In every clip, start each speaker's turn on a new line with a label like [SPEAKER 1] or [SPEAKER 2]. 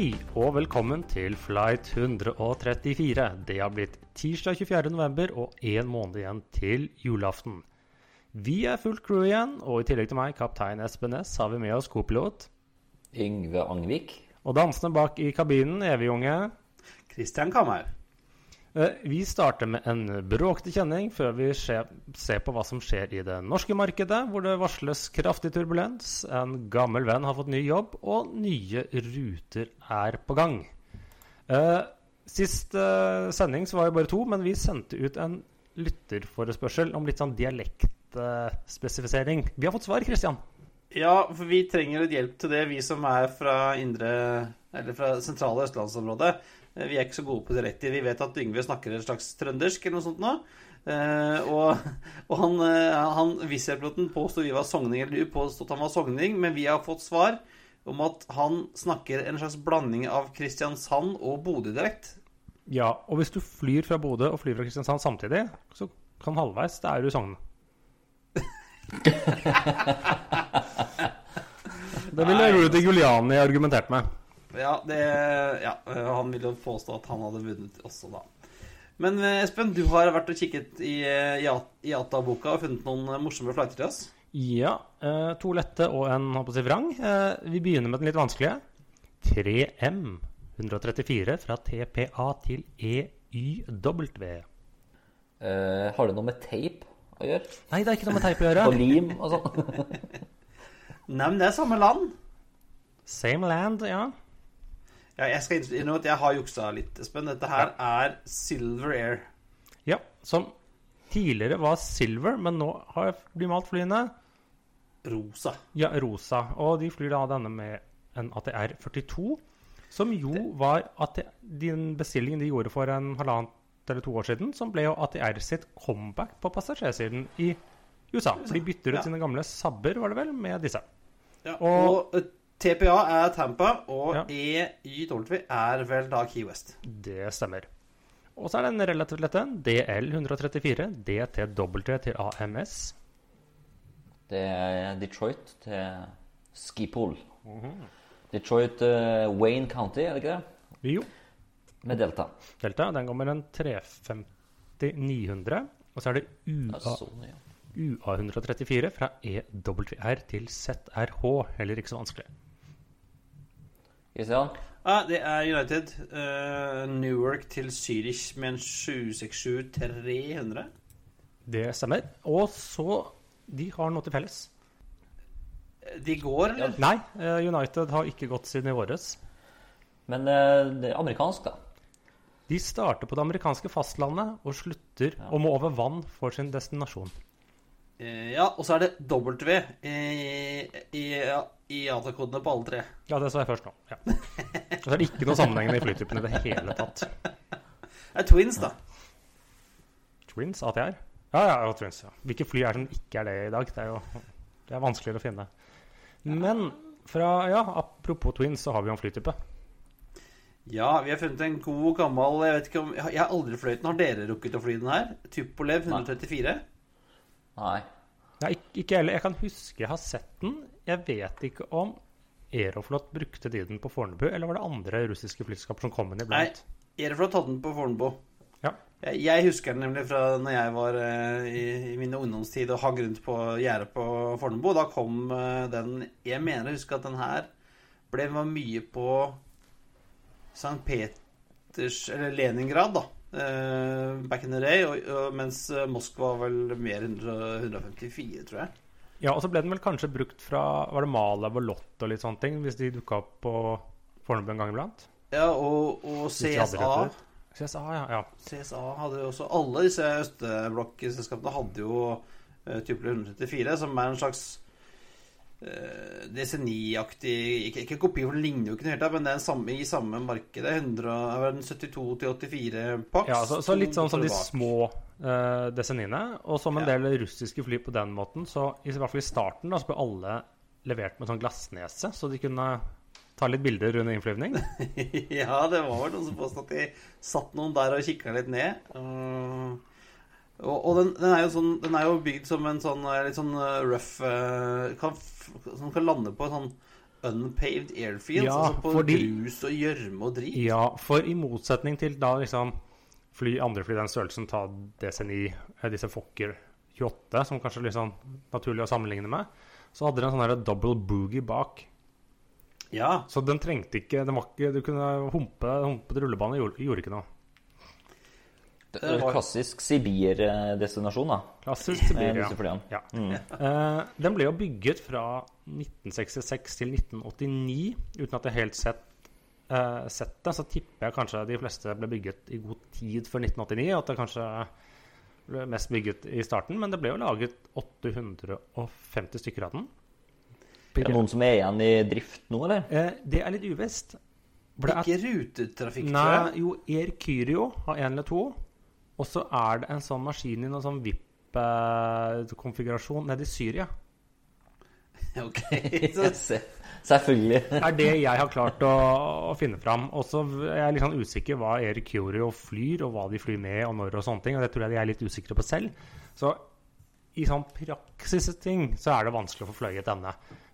[SPEAKER 1] Hei og velkommen til flight 134. Det har blitt tirsdag 24. november og én måned igjen til julaften. Vi er fullt crew igjen, og i tillegg til meg, kaptein Espen Næss, har vi med oss kopilot.
[SPEAKER 2] Yngve Angvik.
[SPEAKER 1] Og dansende bak i kabinen, evig-unge.
[SPEAKER 3] Christian Kamhaug.
[SPEAKER 1] Eh, Vi starter med en bråkete kjenning før vi ser på hva som skjer i det norske markedet, hvor det varsles kraftig turbulens. En gammel venn har fått ny jobb, og nye ruter er på gang. Eh, Sist eh, sending så var det bare to, men vi sendte ut en lytterforespørsel om litt sånn dialektspesifisering. Vi har fått svar, Christian.
[SPEAKER 3] Ja, for vi trenger litt hjelp til det, vi som er fra indre Eller fra sentrale østlandsområdet. Eh, Vi er ikke så gode på dialekter. Vi vet at Yngve snakker et slags trøndersk eller noe sånt nå. Eh, og og han, eh, han Wizz-piloten påsto vi var sogning, eller du påstod at han var sogning, men vi har fått svar om at han snakker en slags blanding av Kristiansand og Bodø-dialekt.
[SPEAKER 1] Ja, og hvis du flyr fra Bodø og flyr fra Kristiansand samtidig, så kan halvveis, det er du i Sogn. det ville. Rudy Guliani argumentert med.
[SPEAKER 3] Ja, det, ja, eh, han ville jo påstå at han hadde vunnet også, da. Men eh, Espen, du har vært og kikket i eh, IATA-boka og funnet noen morsomme flighter til oss.
[SPEAKER 1] Ja, eh, to lette og en håper jeg, vrang. Eh, vi begynner med den litt vanskelige. 3M 134 fra TPA til EYW.
[SPEAKER 2] Eh, har det noe med teip å gjøre?
[SPEAKER 1] Nei, det er ikke noe med teip å gjøre.
[SPEAKER 2] Og lim og sånn?
[SPEAKER 3] Nei, men det er samme land.
[SPEAKER 1] Same land, ja.
[SPEAKER 3] Ja, jeg skal innrømme at jeg har juksa litt, Espen. Dette her er Silver Air.
[SPEAKER 1] Ja, som tidligere var silver, men nå har de malt flyene
[SPEAKER 3] Rosa.
[SPEAKER 1] Ja, rosa. Og de flyr da denne med en ATR 42, som jo var AT den bestillingen de gjorde for en halvannet eller to år siden, som ble jo ATR sitt comeback på passasjersiden i USA. For de bytter ut
[SPEAKER 3] Ja.
[SPEAKER 1] sine gamle Sabber, var det vel, med disse.
[SPEAKER 3] Ja,
[SPEAKER 1] Og-
[SPEAKER 3] og eh, TPA er Tampa, og
[SPEAKER 1] Ja.
[SPEAKER 3] EYW er vel da Key West.
[SPEAKER 1] Det stemmer. Og så er det en relativt lette DL 134, DTW til AMS.
[SPEAKER 2] Det er Detroit til Skipol. Detroit uh, Wayne County, er det ikke det?
[SPEAKER 1] Jo,
[SPEAKER 2] Med Delta.
[SPEAKER 1] Delta. Den går med en 350-900. Og så er det UA...
[SPEAKER 2] Ja,
[SPEAKER 1] er
[SPEAKER 2] sånn, ja.
[SPEAKER 1] UA134 fra EWR til ZRH. Heller ikke så vanskelig.
[SPEAKER 2] Christian?
[SPEAKER 3] Ja, det er United. Uh, Newark til Zürich med en 767-300.
[SPEAKER 1] Det stemmer. Og så De har noe til felles.
[SPEAKER 3] De går, eller?
[SPEAKER 1] Nei, eh, United har ikke gått siden i våres.
[SPEAKER 2] Men eh, det er amerikansk, da.
[SPEAKER 1] De starter på det amerikanske fastlandet og slutter og må over vann for sin destinasjon.
[SPEAKER 3] Eh, Ja, og så er det W i, i, ja, i ATA-kodene på alle tre.
[SPEAKER 1] Ja, det sa jeg først nå. Ja. Og så er det ikke noe sammenhengende i flytypen i det hele tatt.
[SPEAKER 3] Det er Twins, da.
[SPEAKER 1] Twins, ATR? Ja, ja, ja, Twins. Ja. Hvilke fly er det som ikke er det i dag? Det er jo det er vanskeligere å finne. Men fra, ja, apropos Twins, så har vi jo en flytype.
[SPEAKER 3] Ja, vi har funnet en god, gammel Jeg vet ikke om, jeg har aldri fløyet den. Har dere rukket å fly den her? Tupolev 134.
[SPEAKER 2] Nei.
[SPEAKER 1] Nei, ikke, ikke heller. Jeg kan huske jeg har sett den. Jeg vet ikke om Aeroflot brukte de den på Fornebu, eller var det andre russiske flyselskaper som kom inn
[SPEAKER 3] Nei,
[SPEAKER 1] iblant?
[SPEAKER 3] Aeroflot hadde den på Fornebu.
[SPEAKER 1] Ja.
[SPEAKER 3] Jeg, jeg husker den nemlig fra når jeg var uh, i, i min ungdomstid og hagg rundt på gjerdet på Fornebu. Da kom uh, den Jeg mener å huske at den her ble var mye på St. Peters Eller Leningrad, da. Eh, back in the day. Og, og, mens eh, Moskva var vel mer 100, 154, tror jeg.
[SPEAKER 1] Ja, og så ble den vel kanskje brukt fra Var det Malev og Lott og litt sånne ting, hvis de dukka opp på Fornebu en gang iblant?
[SPEAKER 3] Ja, og, og CSA.
[SPEAKER 1] CSA, ja. ja.
[SPEAKER 3] CSA hadde jo også Alle disse østblokkselskapene hadde jo uh, Type 134, som er en slags DC9-aktig ikke, ikke kopi, for den ligner jo ikke helt, men det er samme, i samme markedet. 72-84 pax.
[SPEAKER 1] Ja, så, så litt sånn som de små uh, DC9-ene. Og som en
[SPEAKER 3] Ja.
[SPEAKER 1] del russiske fly på den måten, så i hvert fall i starten da, så ble alle levert med sånn glassnese, så de kunne ta litt bilder under innflyvning.
[SPEAKER 3] ja, det var vel noen som påstod at de satt noen der og kikka litt ned. Uh, og, og den, den, er jo sånn, den er jo bygd som en sånn eh, litt sånn eh, rough eh, kan, Som kan lande på en sånn unpaved airfield.
[SPEAKER 1] Ja,
[SPEAKER 3] altså på
[SPEAKER 1] fordi-
[SPEAKER 3] grus og gjørme og drit.
[SPEAKER 1] Ja, for i motsetning til da liksom fly, andre fly den størrelsen, ta DC9, eh, disse Fokker 28, som kanskje er litt sånn naturlig å sammenligne med, så hadde den en sånn her double boogie bak.
[SPEAKER 3] Ja.
[SPEAKER 1] Så den trengte ikke, den var ikke Du kunne humpe, humpe til rullebane, gjorde, gjorde ikke noe.
[SPEAKER 2] Det er Klassisk Sibir-destinasjon, da.
[SPEAKER 1] Klassisk
[SPEAKER 2] Eh,
[SPEAKER 1] Sibir,
[SPEAKER 2] disse
[SPEAKER 1] ja.
[SPEAKER 2] Mm.
[SPEAKER 1] Uh, den ble jo bygget fra 1966 til 1989, uten at jeg helt sett, uh, sett det. Så tipper jeg kanskje de fleste ble bygget i god tid før 1989. At det kanskje ble mest bygget i starten. Men det ble jo laget 850 stykker av den.
[SPEAKER 2] Er det noen som er igjen i drift nå, eller?
[SPEAKER 1] Uh, det er litt uvisst.
[SPEAKER 3] Ikke rutetrafikk, tror
[SPEAKER 1] Nei, jo, Air Kyrio har en eller to. Og så er det en sånn maskin i noen sånn VIP-konfigurasjon nede i Syria.
[SPEAKER 3] Ok. Så,
[SPEAKER 2] Det Selvfølgelig.
[SPEAKER 1] er det jeg har klart å, å finne fram. Og så er jeg litt sånn usikker hva Erik Kjorio flyr, og hva de flyr med, og når og sånne ting. Og det tror jeg de er litt usikre på selv. Så i sånn praksisting så er det vanskelig å få fløyet denne.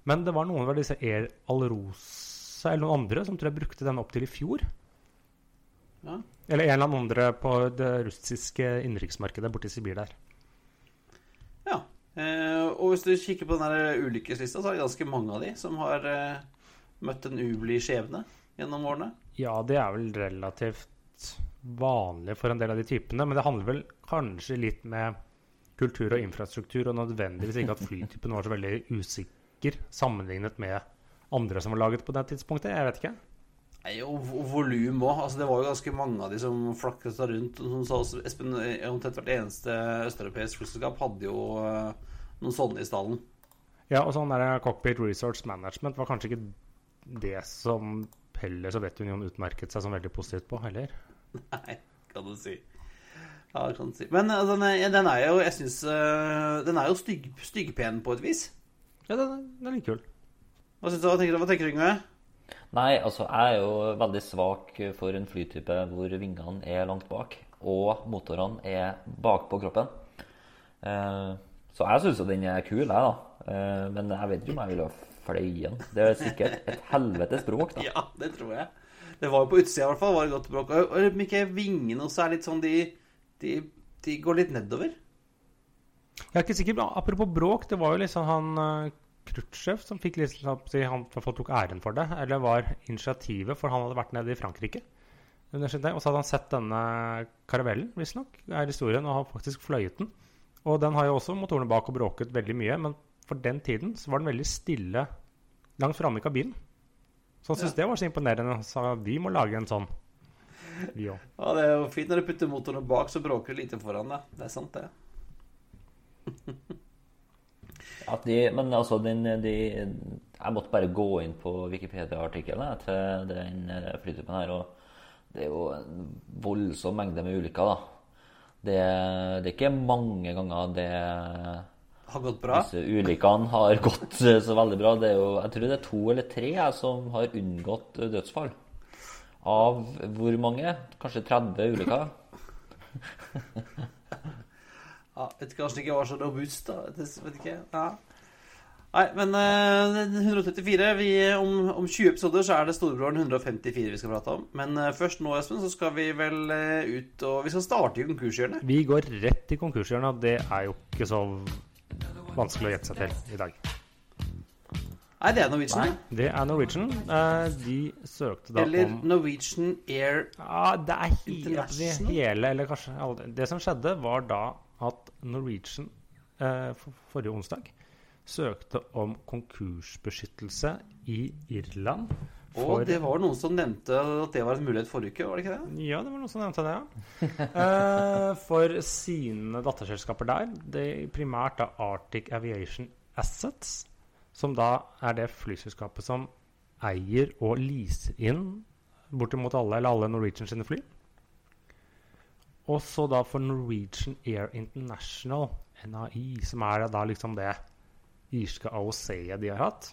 [SPEAKER 1] Men det var noen av disse Air Alrosa eller noen andre som tror jeg brukte den opp til i fjor.
[SPEAKER 3] ja.
[SPEAKER 1] Eller en eller annen andre på det russiske innenriksmarkedet borti Sibir der.
[SPEAKER 3] ja. Eh, og hvis du kikker på den ulykkeslista, så er det ganske mange av de som har eh, møtt en ublid skjebne gjennom årene.
[SPEAKER 1] Ja, det er vel relativt vanlig for en del av de typene, men det handler vel kanskje litt med kultur og infrastruktur, og nødvendigvis ikke at flytypen var så veldig usikker sammenlignet med andre som var laget på det tidspunktet. Jeg vet ikke.
[SPEAKER 3] Nei, og og volum òg. Altså, det var jo ganske mange av de som flakket seg rundt. Som sa også, Espen, eh, omtrent hvert eneste østeuropeisk flyselskap hadde jo eh, noen sånne i stallen.
[SPEAKER 1] Ja, og sånn der Cockpit Resource Management var kanskje ikke det som heller Sovjetunionen utmerket seg som veldig positivt på, heller.
[SPEAKER 3] Nei, kan du si. Ja, kan du si. Men eh, den er, den er jo Jeg syns Den er jo stygg, styggpen på et vis.
[SPEAKER 1] Ja, den, den er litt kul.
[SPEAKER 3] Hva, du, hva tenker du, hva tenker du, Yngve?
[SPEAKER 2] Nei, altså jeg er jo veldig svak for en flytype hvor vingene er langt bak, og motorene er bakpå kroppen. Eh, så jeg syns jo den er kul, jeg, da. Eh, men jeg vet ikke om jeg ville ha fløyet den. Det er sikkert et helvetes bråk, da.
[SPEAKER 3] Ja, det tror jeg. Det var jo på utsida i hvert fall. var det godt bråk. Og ikke vingene også er litt sånn De, de, de går litt nedover.
[SPEAKER 1] Jeg er ikke sikker, Apropos bråk, det var jo liksom han uh, Khrusjtsjov som fikk si, han tok æren for det. Eller var initiativet, for han hadde vært nede i Frankrike. Og så hadde han sett denne karavellen, visstnok, er historien, og har faktisk fløyet den. Og den har jo også motorene bak og bråket veldig mye, men for den tiden så var den veldig stille langt framme i kabinen. Så han syntes det var så imponerende. Han sa vi må lage en sånn, vi òg.
[SPEAKER 3] Ja, Det er jo fint når du putter motorene bak, så bråker det lite foran. deg. Det er sant, det.
[SPEAKER 2] De, men altså, den, de, jeg måtte bare gå inn på Wikipedia-artikkelen til den eh, flytypen her. og Det er jo en voldsom mengde med ulykker. da. Det, det er ikke mange ganger det
[SPEAKER 3] Har gått bra.
[SPEAKER 2] disse ulykkene har gått eh, så veldig bra. Det jo, jeg tror det er to eller tre som har unngått eh, dødsfall. Av hvor mange? Kanskje 30 ulykker?
[SPEAKER 3] Ja, vet ikke, Kanskje det ikke var så robust, da. Det vet ikke. Ja. Nei, men eh, 134 vi, om, om 20 episoder så er det Storebroren 154 vi skal prate om. Men eh, først nå, Espen, så skal vi vel eh, ut og Vi skal starte i konkurshjørnet.
[SPEAKER 1] Vi går rett i konkurshjørnet, det er jo ikke så vanskelig å gjette seg til i dag.
[SPEAKER 3] Nei, det er Norwegian.
[SPEAKER 2] Nei.
[SPEAKER 3] det.
[SPEAKER 1] Er Norwegian. Eh, De søkte da
[SPEAKER 3] Eller
[SPEAKER 1] om
[SPEAKER 3] Norwegian Air
[SPEAKER 1] Ja, det er he
[SPEAKER 3] International?
[SPEAKER 1] hele, eller kanskje Det som skjedde, var da at Norwegian eh, for, forrige onsdag søkte om konkursbeskyttelse i Irland.
[SPEAKER 3] Og det var noen som nevnte at det var en mulighet forrige uke, var det ikke det?
[SPEAKER 1] Ja, det var noen som nevnte det, ja. Eh, for sine datterselskaper der, det primært da Arctic Aviation Assets, som da er det flyselskapet som eier og leaser inn bortimot alle eller alle Norwegian sine fly. Og så da for Norwegian Air International, NAI, som er da liksom det irske AOC-et de har hatt.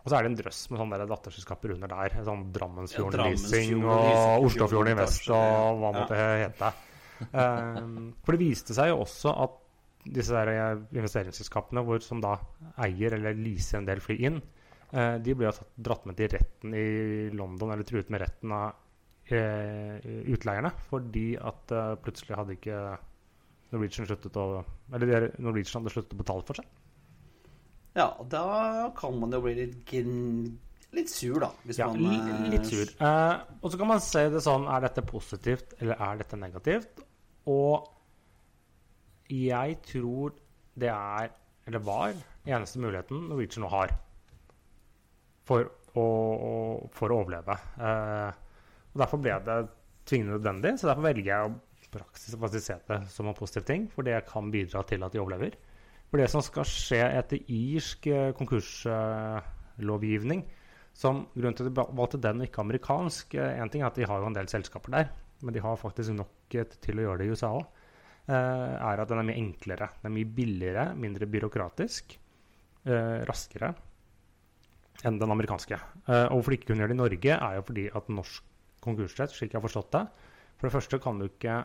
[SPEAKER 1] Og så er det en drøss med sånne datterselskaper under der. Sånn Drammensfjorden
[SPEAKER 3] Ja,
[SPEAKER 1] Leasing og Oslofjorden i vest og hva
[SPEAKER 3] ja.
[SPEAKER 1] måtte det hete. Um, for det viste seg jo også at disse der eh, investeringsselskapene hvor, som da eier eller leaser en del fly inn, uh, de ble jo dratt med til retten i London, eller truet med retten av utleierne, fordi at eh, plutselig hadde ikke Norwegian sluttet å Eller Norwegian hadde sluttet å betale for seg.
[SPEAKER 3] Ja, da kan man jo bli litt, litt sur, da.
[SPEAKER 1] Ja,
[SPEAKER 3] man eh,
[SPEAKER 1] litt sur. Eh, og så kan man se det sånn Er dette positivt, eller er dette negativt? Og jeg tror det er, eller var, eneste muligheten Norwegian nå har for å- for å overleve. Eh, og Derfor ble det tvingende nødvendig, så derfor velger jeg å praksis og se det som en positiv ting, for det kan bidra til at de overlever. For det som skal skje etter irsk eh, konkurslovgivning som Grunnen til at de valgte den og ikke amerikansk En ting er at de har jo en del selskaper der, men de har faktisk nok til å gjøre det i USA òg. er at den er mye enklere. Den er mye billigere, mindre byråkratisk, eh, raskere enn den amerikanske. Eh, og hvorfor de ikke kunne gjøre det i Norge, er jo fordi at norsk konkursrett, slik jeg har forstått det For det første kan du ikke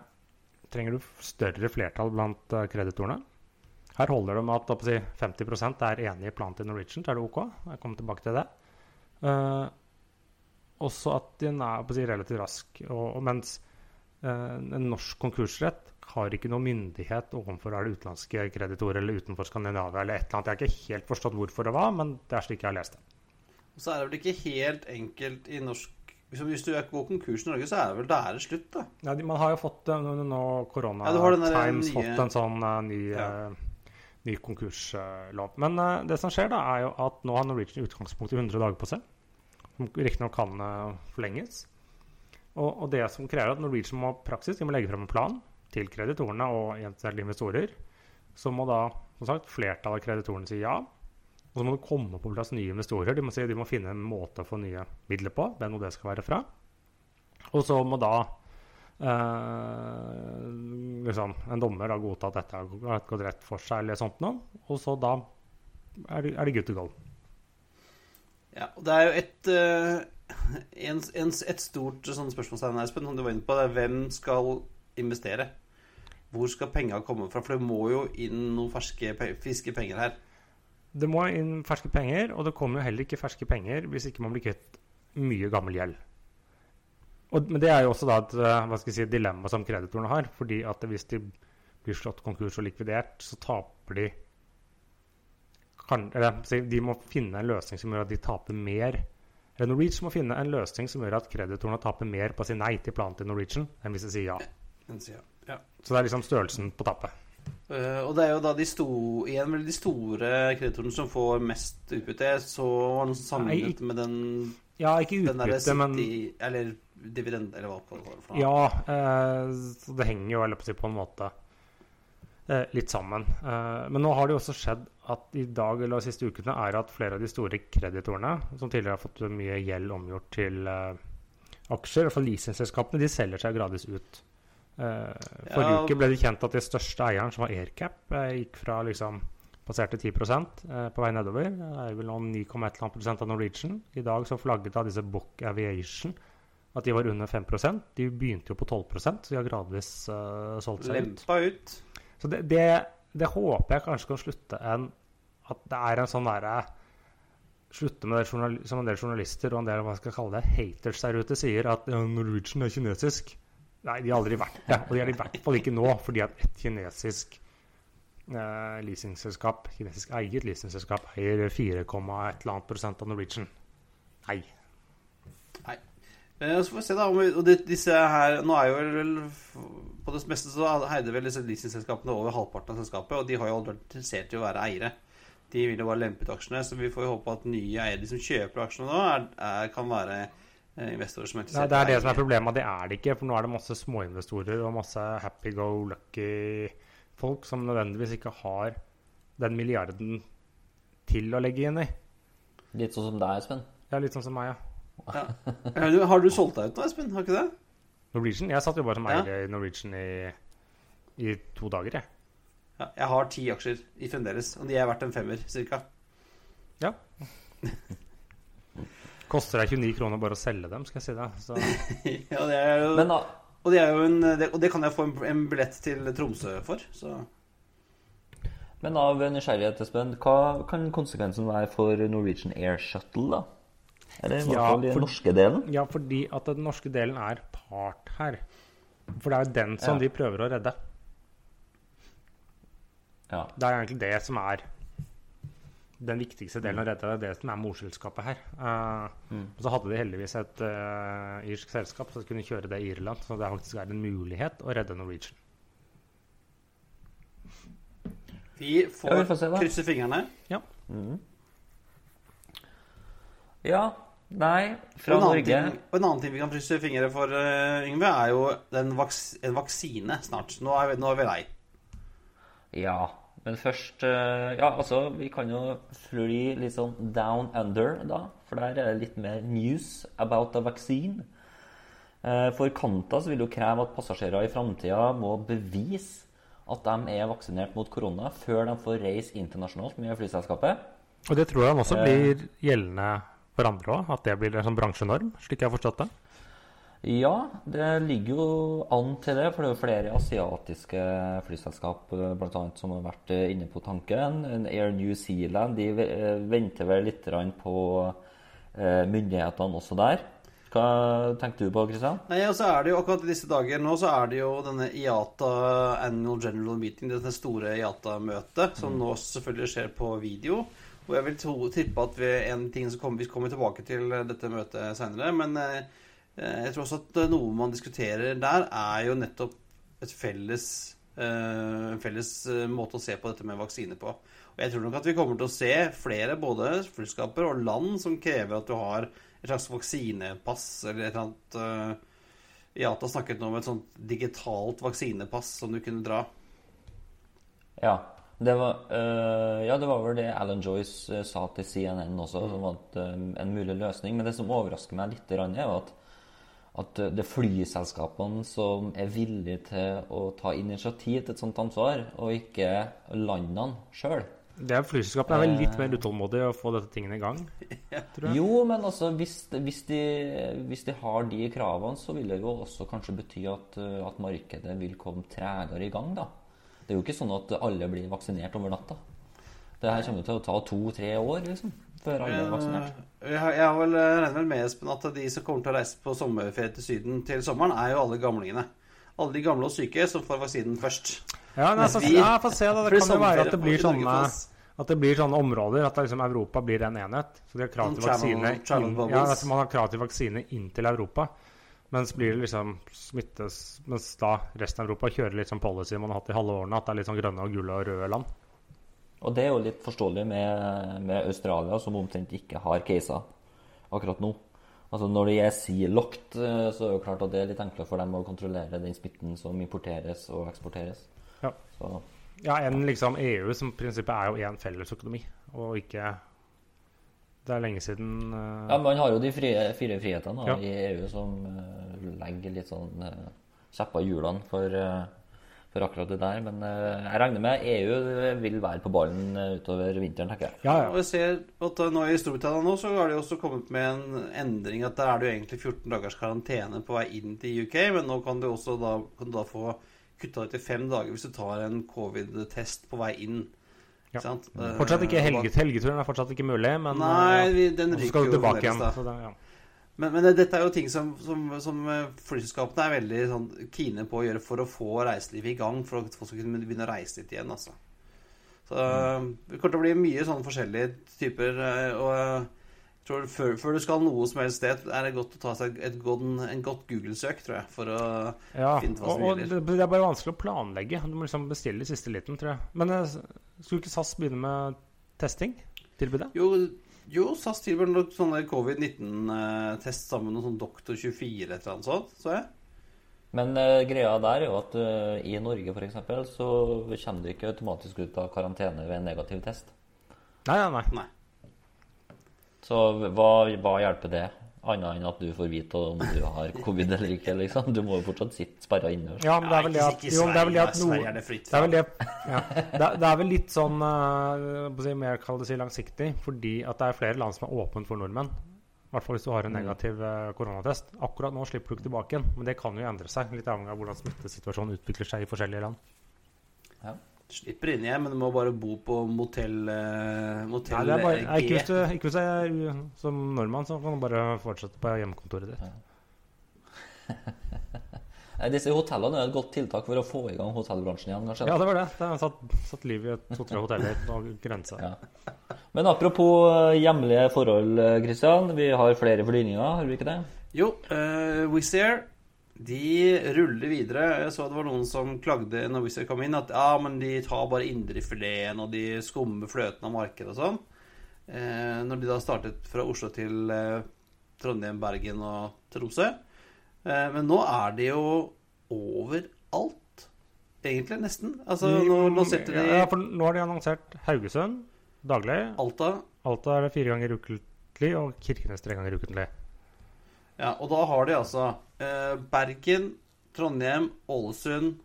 [SPEAKER 1] trenger du større flertall blant eh, kreditorene. Her holder det med at si, 50% er enig i planen til Norwegian, så er det OK. Jeg kommer tilbake til det. Uh, også at den er si, relativt rask. Og, og mens uh, en norsk konkursrett har ikke noe myndighet overfor er det utenlandske kreditorer eller utenfor Skandinavia eller et eller annet. Jeg har ikke helt forstått hvorfor det var, men det er slik jeg har lest det.
[SPEAKER 3] Så er det vel ikke helt enkelt i norsk Hvis du går konkurs i Norge, så er det vel da er det slutt, da.
[SPEAKER 1] Ja, man har jo fått eh, nå, korona
[SPEAKER 3] Ja,
[SPEAKER 1] Times
[SPEAKER 3] nye-
[SPEAKER 1] fått en sånn eh, ny,
[SPEAKER 3] Ja.
[SPEAKER 1] uh, ny konkurslov. Men uh, det som skjer, da, er jo at nå har Norwegian utgangspunkt i 100 dager på seg. Som riktignok kan uh, forlenges. Og, og det som krever at Norwegian må praksis, de må legge frem en plan til kreditorene og eventuelle investorer. Så må da som sagt, flertallet av kreditorene si ja. Og så må det komme på plass nye investorer. De må, si, de må finne en måte å få nye midler på. hvem og det skal være fra. Og så må da eh, liksom, en dommer da godta at dette har gått rett for seg, eller sånt noe. Og så da er det, er det good to go.
[SPEAKER 3] Ja, og det er jo et uh, en, en, Et stort sånn spørsmålstegn, Espen, som du var inne på. Det er hvem skal investere? Hvor skal penga komme fra? For det må jo inn noen ferske, friske penger her.
[SPEAKER 1] Det må inn ferske penger, og det kommer jo heller ikke ferske penger hvis ikke man blir kvitt mye gammel gjeld. Og, men det er jo også da et eh, si, dilemma som kreditorene har. fordi at hvis de blir slått konkurs og likvidert, så taper de kan, eller, De må finne en løsning som gjør at de taper mer. Eller Norwegian må finne en løsning som gjør at kreditorene taper mer på å si nei til planen til Norwegian enn hvis de sier ja.
[SPEAKER 3] Ja.
[SPEAKER 1] Så det er liksom størrelsen på tappet.
[SPEAKER 3] Eh, og det er jo da de, sto, igjen de store kreditorene som får mest utbytte. Så var det noe sammenlignet med den,
[SPEAKER 1] Ja, ikke utbytte,
[SPEAKER 3] city, men Eller dividend, eller hva det var for.
[SPEAKER 1] Ja, uh, så det henger jo eller på, på en måte uh, litt sammen. Men nå har det jo også skjedd at i dag eller de siste ukene er at flere av de store kreditorene, som tidligere har fått mye gjeld omgjort til aksjer, i hvert fall leasingselskapene, de selger seg gradvis ut. Eh, forrige
[SPEAKER 3] Ja.
[SPEAKER 1] uke ble det kjent at de største eieren, som var Aircap, eh, gikk fra liksom passerte 10 eh, på vei nedover. Det er vel nå 9,1% av Norwegian. I dag så flagget av disse Book Aviation at de var under 5% De begynte jo på 12% så de har gradvis uh, solgt seg ut.
[SPEAKER 3] Lempa ut.
[SPEAKER 1] Så det, det, det håper jeg kanskje kan slutte en At det er en sånn derre Slutte med det som en del journalister og en del hva skal jeg kalle det, haters der ute sier, at Norwegian er kinesisk. Nei, de har aldri vært det. Og de er i hvert fall ikke nå, fordi at et kinesisk eh, leasingselskap, kinesisk eiet leasingselskap eier 4, et eller annet prosent av Norwegian. Nei.
[SPEAKER 3] Eh, Så får vi se da vi, og disse her Nå er jo vel På det meste så heide vel disse leasingselskapene over halvparten av selskapet, og de har jo aldri vært interessert i å være eiere. De vil jo bare lempe ut aksjene, så vi får jo håpe at nye eiere, de som kjøper aksjene nå, er, er, kan være investorer som er
[SPEAKER 1] Nei,
[SPEAKER 3] interessert
[SPEAKER 1] det er det som er problemet. Det er det ikke. For nå er det masse småinvestorer og masse happy go lucky folk som nødvendigvis ikke har den milliarden til å legge inn i.
[SPEAKER 2] Litt sånn som deg, Espen.
[SPEAKER 1] Ja, litt sånn som meg, ja.
[SPEAKER 3] Ja. Har du- solgt deg ut nå, Espen? Har ikke det?
[SPEAKER 1] Norwegian. Jeg satt jo bare som
[SPEAKER 3] Ja.
[SPEAKER 1] eier i Norwegian i, i to dager, jeg.
[SPEAKER 3] Ja, jeg har ti aksjer i fremdeles, og de er verdt en femmer cirka.
[SPEAKER 1] Ja. Koster deg 29 kroner bare å selge dem, skal jeg si. Så
[SPEAKER 3] ja, det er jo,
[SPEAKER 2] Men da,
[SPEAKER 3] og, det er jo en, det, og det kan jeg få en, en billett til Tromsø for. Så
[SPEAKER 2] men av nysgjerrighet, Espen, hva kan konsekvensen være for Norwegian Air Shuttle, da? Eller i hvert
[SPEAKER 1] Ja,
[SPEAKER 2] fall den norske delen?
[SPEAKER 1] Ja, fordi at den norske delen er part her. For det er jo den som
[SPEAKER 2] Ja.
[SPEAKER 1] de prøver å redde.
[SPEAKER 2] Ja.
[SPEAKER 1] Det er egentlig det som er den viktigste delen av dette er det som er morselskapet her. Eh, Og så hadde de heldigvis et uh, irsk selskap som kunne kjøre det i Irland. Så det faktisk er en mulighet å redde Norwegian.
[SPEAKER 3] vi
[SPEAKER 2] Ja,
[SPEAKER 3] får,
[SPEAKER 2] vi får se,
[SPEAKER 3] krysse fingrene.
[SPEAKER 2] ja. Nei, fra
[SPEAKER 3] og,
[SPEAKER 2] Norge
[SPEAKER 3] ting, og en annen ting vi kan krysse fingre for, uh, Yngve, er jo den vaks, en vaksine snart. Nå er vi, nå er vi lei.
[SPEAKER 2] Ja, men først eh, Ja, altså, vi kan jo fly litt sånn down under, da. For der er det litt mer news about the vaccine. Eh, For Qantas vil jo kreve at passasjerer i framtida må bevise at de er vaksinert mot korona før de får reise internasjonalt med flyselskapet.
[SPEAKER 1] Og det tror jeg også
[SPEAKER 2] Eh.
[SPEAKER 1] blir gjeldende for andre òg. At det blir en sånn bransjenorm, slik jeg har forstått det.
[SPEAKER 2] Ja, det ligger jo an til det, for det er jo flere asiatiske flyselskap eh, blant annet, som har vært eh, inne på tanken. Air New Zealand de eh, venter vel litt på myndighetene også der. Hva tenkte du på, Kristian?
[SPEAKER 3] Nei, og så er det jo akkurat i disse dager nå så er det jo denne IATA Annual General Meeting, dette store IATA-møtet, som nå selvfølgelig skjer på video. Og jeg vil tippe at vi, en ting som kommer, vi kommer tilbake til dette møtet senere, men eh, jeg tror også at noe man diskuterer der, er jo nettopp et felles, eh, en felles eh, måte å se på dette med vaksine på. Og jeg tror nok at vi kommer til å se flere både flyselskaper og land som krever at du har et slags vaksinepass eller et eller annet IATA snakket nå om et sånt digitalt vaksinepass som du kunne dra.
[SPEAKER 2] Ja. Det var, eh, ja, det var vel det Alan Joyce eh, sa til CNN også, som var eh, en mulig løsning. Men det som overrasker meg litt, er at, at eh, det er flyselskapene som er villige til å ta initiativ til et sånt ansvar, og ikke landene sjøl.
[SPEAKER 1] Det er Flyselskapene er vel litt mer utålmodige å få dette tingene i gang.
[SPEAKER 2] Jo, men altså, hvis, hvis, de, hvis de har de kravene, så vil det jo også kanskje bety at, eh, at markedet vil komme tregere i gang, da. Det er jo ikke sånn at alle blir vaksinert over natta. Det her kommer til å ta to-tre år, liksom, før alle er vaksinert.
[SPEAKER 3] Eh, Jeg har, jeg vel regner vel med Espen, at de som kommer til å reise på sommerferie til Syden til sommeren, er jo alle gamlingene. Alle de gamle og syke som får vaksinen først.
[SPEAKER 1] Ja, men jeg,
[SPEAKER 3] Vi-
[SPEAKER 1] jeg får se, da. Det kan jo være at det blir sånne at det blir sånne områder at liksom Europa blir en enhet. Så de har krav
[SPEAKER 3] Sånn
[SPEAKER 1] til vaksine inn, ja, altså Man har krav til vaksine inn til Europa. Mens blir det liksom smittes Mens da resten av Europa kjører litt sånn policy man har hatt i halve årene, at det er litt sånn grønne og gule og røde land.
[SPEAKER 2] Og det er jo litt forståelig med, med Australia, som omtrent ikke har caser akkurat nå. Altså Når de er sea-locked, eh, så er det jo klart at det er litt enklere for dem å kontrollere den smitten som importeres og eksporteres.
[SPEAKER 1] Ja.
[SPEAKER 2] Så
[SPEAKER 1] Ja, enn liksom EU, som i prinsippet er jo én fellesøkonomi, og ikke Det er lenge siden uh...
[SPEAKER 2] Ja, Man har jo de frie, fire frihetene da,
[SPEAKER 1] Ja.
[SPEAKER 2] i EU som uh, legger litt sånn uh, kjepper hjulene for, eh, for akkurat det der. Men eh, jeg regner med EU vil være på ballen eh, utover vinteren, tenker jeg.
[SPEAKER 1] Ja, ja.
[SPEAKER 3] Og vi ser at nå I Storbritannia nå så har de også kommet med en endring at der er det jo egentlig 14 dagers karantene på vei inn til UK, men nå kan du også da, kan du da få kutta det til fem dager hvis du tar en covid-test på vei inn.
[SPEAKER 1] Ja.
[SPEAKER 3] Sant? Eh,
[SPEAKER 1] Fortsatt ikke helget, helgeturen er fortsatt ikke mulig, men
[SPEAKER 3] Nei,
[SPEAKER 1] eh,
[SPEAKER 3] vi, den
[SPEAKER 1] ryker jo. så skal du tilbake igjen.
[SPEAKER 3] da.
[SPEAKER 1] Så det, ja.
[SPEAKER 3] Men, men dette er jo ting som, som, som eh, flyselskapene er veldig sånn, kine på å gjøre for å få reiselivet i gang, for at folk skal kunne begynne å reise litt igjen. altså. Så mm. Det kommer til å bli mye sånn forskjellige typer. eh, og eh, jeg tror før, før du skal noe som helst sted, er det godt å ta seg et godt, en godt Google-søk, tror jeg. For å
[SPEAKER 1] Ja,
[SPEAKER 3] finne ut hva som
[SPEAKER 1] og
[SPEAKER 3] gjelder.
[SPEAKER 1] det det er bare vanskelig å planlegge. Du må liksom bestille i siste liten, tror jeg. Men eh, skulle ikke SAS begynne med testing? Tilbudet?
[SPEAKER 3] Jo, jo SAS tilbyr noe sånne covid-19-test sammen med noe sånn Doktor 24 et eller annet sånt, så jeg.
[SPEAKER 2] Men uh, greia der er jo at uh, i Norge f.eks. så kommer du ikke automatisk ut av karantene ved en negativ test.
[SPEAKER 1] Nei, nei, nei.
[SPEAKER 3] Nei.
[SPEAKER 2] Så hva, hva hjelper det? Annet enn at du får vite om du har covid eller ikke. liksom. Du må jo fortsatt sitte sperra innendørs.
[SPEAKER 1] Ja, men det er vel det at, jo, det er vel det at
[SPEAKER 3] Sverige
[SPEAKER 1] noe,
[SPEAKER 3] er det fritt
[SPEAKER 1] det er vel det, ja, det, det er vel litt sånn uh, mer kall det si langsiktig, fordi at det er flere land som er åpent for nordmenn. I hvert fall hvis du har en
[SPEAKER 2] Mm.
[SPEAKER 1] negativ eh, koronatest. Akkurat nå slipper du ikke tilbake igjen, men det kan jo endre seg. Litt avhengig av hvordan smittesituasjonen utvikler seg i forskjellige land.
[SPEAKER 3] Slipper inn igjen, men du må bare bo på motell, eh,
[SPEAKER 1] Nei,
[SPEAKER 3] motell
[SPEAKER 1] det er bare,
[SPEAKER 3] eh,
[SPEAKER 1] nei, ikke,
[SPEAKER 3] G.
[SPEAKER 1] hvis du, ikke hvis jeg er som nordmann, så kan du bare fortsette på hjemmekontoret ditt.
[SPEAKER 2] Ja. Disse hotellene er et godt tiltak for å få i gang hotellbransjen igjen, kanskje.
[SPEAKER 1] Ja, det var det. Det har satt, satt liv i to-tre hoteller på grensa.
[SPEAKER 2] Ja. Men apropos eh, hjemlige forhold, Christian. Vi har flere flyvninger, har vi ikke det?
[SPEAKER 3] Jo, uh, Wizz Air de ruller videre. Jeg så det var noen som klagde når Wizz Air kom inn, at ja, men de tar bare indrefileten, og de skummer fløten av markedet og sånn. Eh, når de da startet fra Oslo til eh, Trondheim, Bergen og Tromsø. Eh, men nå er de jo overalt, egentlig, nesten. Altså, nå, nå setter de
[SPEAKER 1] ja, for nå har de annonsert Haugesund daglig.
[SPEAKER 3] Alta.
[SPEAKER 1] Alta er det fire ganger ukentlig, og Kirkenes tre ganger ukentlig.
[SPEAKER 3] Ja, og da har de altså Bergen, Trondheim, Ålesund,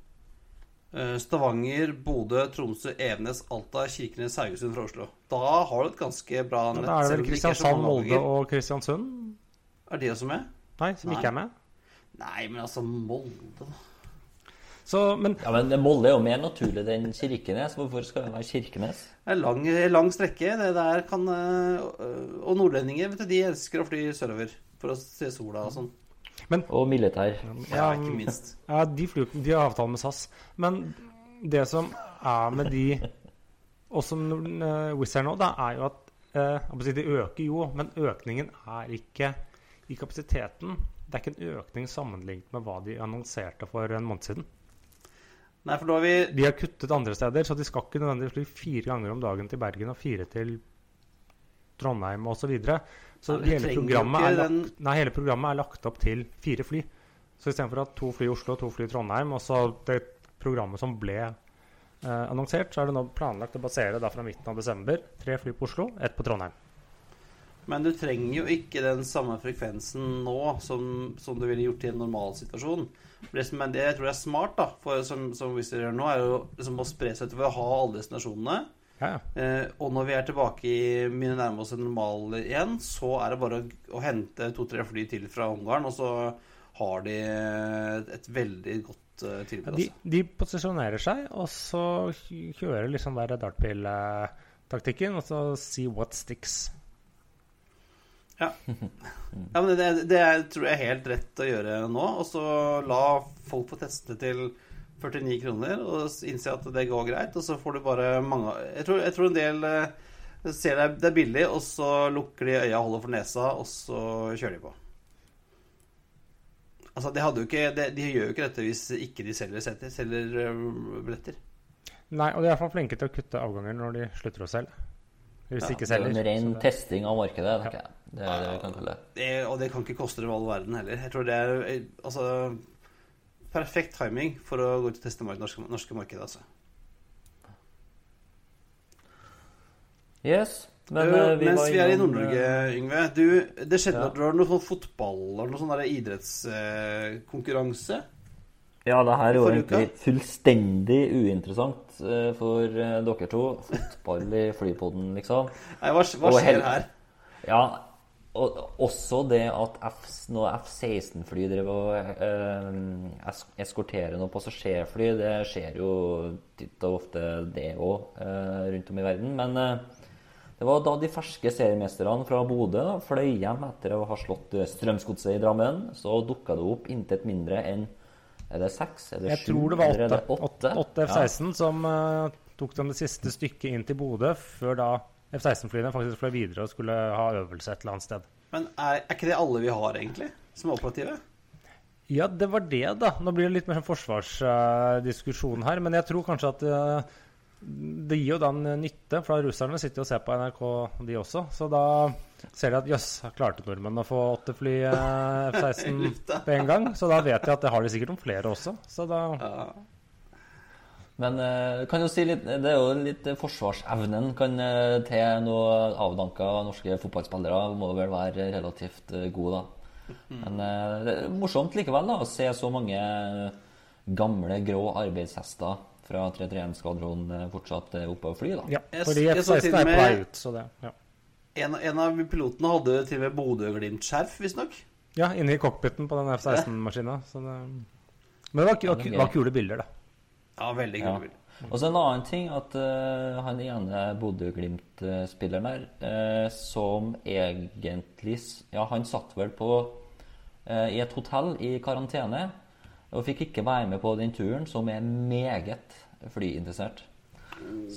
[SPEAKER 3] eh, Stavanger, Bodø, Tromsø, Evenes, Alta, Kirkenes, Haugesund fra Oslo. Da har du et ganske bra nett.
[SPEAKER 1] da er det vel
[SPEAKER 3] er
[SPEAKER 1] Kristiansand, Molde og Kristiansund?
[SPEAKER 3] Er de også med?
[SPEAKER 1] Nei, som
[SPEAKER 3] Nei.
[SPEAKER 1] ikke er med.
[SPEAKER 3] Nei, men altså Molde da.
[SPEAKER 1] Så, men
[SPEAKER 2] Ja, Men Molde er jo mer naturlig enn Kirkenes. Hvorfor skal det være Kirkenes?
[SPEAKER 3] Det er lang, lang strekke. Det der kan eh, Og nordlendinger, vet du, de elsker å fly sørover for å se sola og sånn.
[SPEAKER 2] Og militær.
[SPEAKER 3] Ja, ikke minst.
[SPEAKER 1] Ja, de, flyr, de har avtale med SAS. Men det som er med de Og som uh, Wizz Air nå, da, er jo at eh, De øker jo, men økningen er ikke i kapasiteten. Det er ikke en økning sammenlignet med hva de annonserte for en måned siden.
[SPEAKER 3] Nei, for da har vi
[SPEAKER 1] De har kuttet andre steder, så de skal ikke nødvendigvis fly fire ganger om dagen til Bergen og fire til Trondheim osv. Så.
[SPEAKER 3] Ja,
[SPEAKER 1] hele, programmet
[SPEAKER 3] den-
[SPEAKER 1] lagt, nei, hele programmet er lagt opp til fire fly. Så istedenfor ha to fly i Oslo og to fly i Trondheim, og så det programmet som ble eh, annonsert, så er det nå planlagt å basere da fra midten av desember tre fly på Oslo, ett på Trondheim.
[SPEAKER 3] Men du trenger jo ikke den samme frekvensen nå som, som du ville gjort i en normal situasjon. Det jeg tror er smart, da, for, som, som Wizz gjør nå, er jo liksom å spre seg til å ha alle destinasjonene.
[SPEAKER 1] Ja, ja.
[SPEAKER 3] Eh, og når vi er tilbake i mye nærme oss en normal igjen, så er det bare å, å hente to-tre fly til fra Ungarn, og så har de et veldig godt uh, tilbud.
[SPEAKER 1] De,
[SPEAKER 3] Altså.
[SPEAKER 1] de posisjonerer seg, og så kjører liksom der dartpil-taktikken, og så see what sticks.
[SPEAKER 3] Ja, men det, det, det er- tror jeg er helt rett å gjøre nå. Og så la folk få teste til 49 kroner og innse at det går greit. Og så får du bare mange Jeg tror, jeg tror en del eh, ser det, det er billig, og så lukker de øya, og holder for nesa, og så kjører de på. Altså, de, hadde jo ikke, de, de gjør jo ikke dette hvis ikke de selger setter, selger eh, billetter.
[SPEAKER 1] Nei, og de er i hvert fall flinke til å kutte avganger når de slutter å selge. Hvis
[SPEAKER 3] Ja,
[SPEAKER 1] ikke
[SPEAKER 2] Det er
[SPEAKER 1] selger.
[SPEAKER 2] en ren
[SPEAKER 1] det-
[SPEAKER 2] testing av markedet. jeg. Det er det vi kan kalle det.
[SPEAKER 3] Det, og det kan ikke koste dem all verden heller. Jeg tror det er eh, altså, perfekt timing for å gå ut og teste det norske, norske markedet. Altså.
[SPEAKER 2] Yes. Men
[SPEAKER 3] Du,
[SPEAKER 2] eh, vi
[SPEAKER 3] mens
[SPEAKER 2] var
[SPEAKER 3] vi er i Nord-Norge,
[SPEAKER 2] eh,
[SPEAKER 3] Yngve du, Det skjedde
[SPEAKER 2] Ja.
[SPEAKER 3] at du har noe sånn fotball eller noe sånn idrettskonkurranse.
[SPEAKER 2] Ja, det her er jo egentlig fullstendig uinteressant eh, for eh, dere to. Fotball i flypoden, liksom.
[SPEAKER 3] Nei, hva, hva skjer her?
[SPEAKER 2] Ja, og også det at F, når F-16-fly driver og eh, eskorterer noen passasjerfly, det skjer jo titt og ofte det òg eh, rundt om i verden. Men eh, det var da de ferske seriemesterne fra Bodø fløy hjem etter å ha slått Strømsgodset i Drammen. Så dukka det opp intet mindre enn Er det seks? Er det
[SPEAKER 1] Jeg
[SPEAKER 2] sju?
[SPEAKER 1] tror det var åtte, åtte F-16 som uh, tok dem det siste stykket inn til Bodø, før da F-16-flyene faktisk fløy videre og skulle ha øvelse et eller annet sted.
[SPEAKER 3] Men er, er ikke det alle vi har, egentlig? Som er operative?
[SPEAKER 1] Ja, det var det, da. Nå blir det litt mer sånn forsvarsdiskusjon her. Men jeg tror kanskje at uh, det gir jo da en nytte, for da russerne sitter jo og ser på NRK, de også. Så da ser de at jøss, klarte nordmenn å få åtte fly eh, F-16 på en gang? Så da vet de at det har de sikkert om flere også. Så da
[SPEAKER 3] Ja.
[SPEAKER 2] Men eh, si litt, det er jo litt forsvarsevnen kan eh, til noe avdanka norske fotballspillere må vel være relativt god, gode, da. Men eh, det er morsomt likevel da, å se så mange gamle, grå arbeidshester fra 331-skvadronen fortsatt oppe og fly, da.
[SPEAKER 1] Ja, fordi F-16 er på vei ut, så det ja.
[SPEAKER 3] En, en av pilotene hadde til og med Bodø-Glimt-skjerf, visstnok.
[SPEAKER 1] ja, inni cockpiten på den F-16-maskina. Det Men det var, var, var kule bilder, det.
[SPEAKER 3] Ja, veldig
[SPEAKER 2] Ja. Og så en annen ting at uh, han ene Bodø-Glimt-spilleren der, uh, som egentlig Ja, han satt vel på uh, i et hotell i karantene og fikk ikke være med på den turen, som er meget flyinteressert.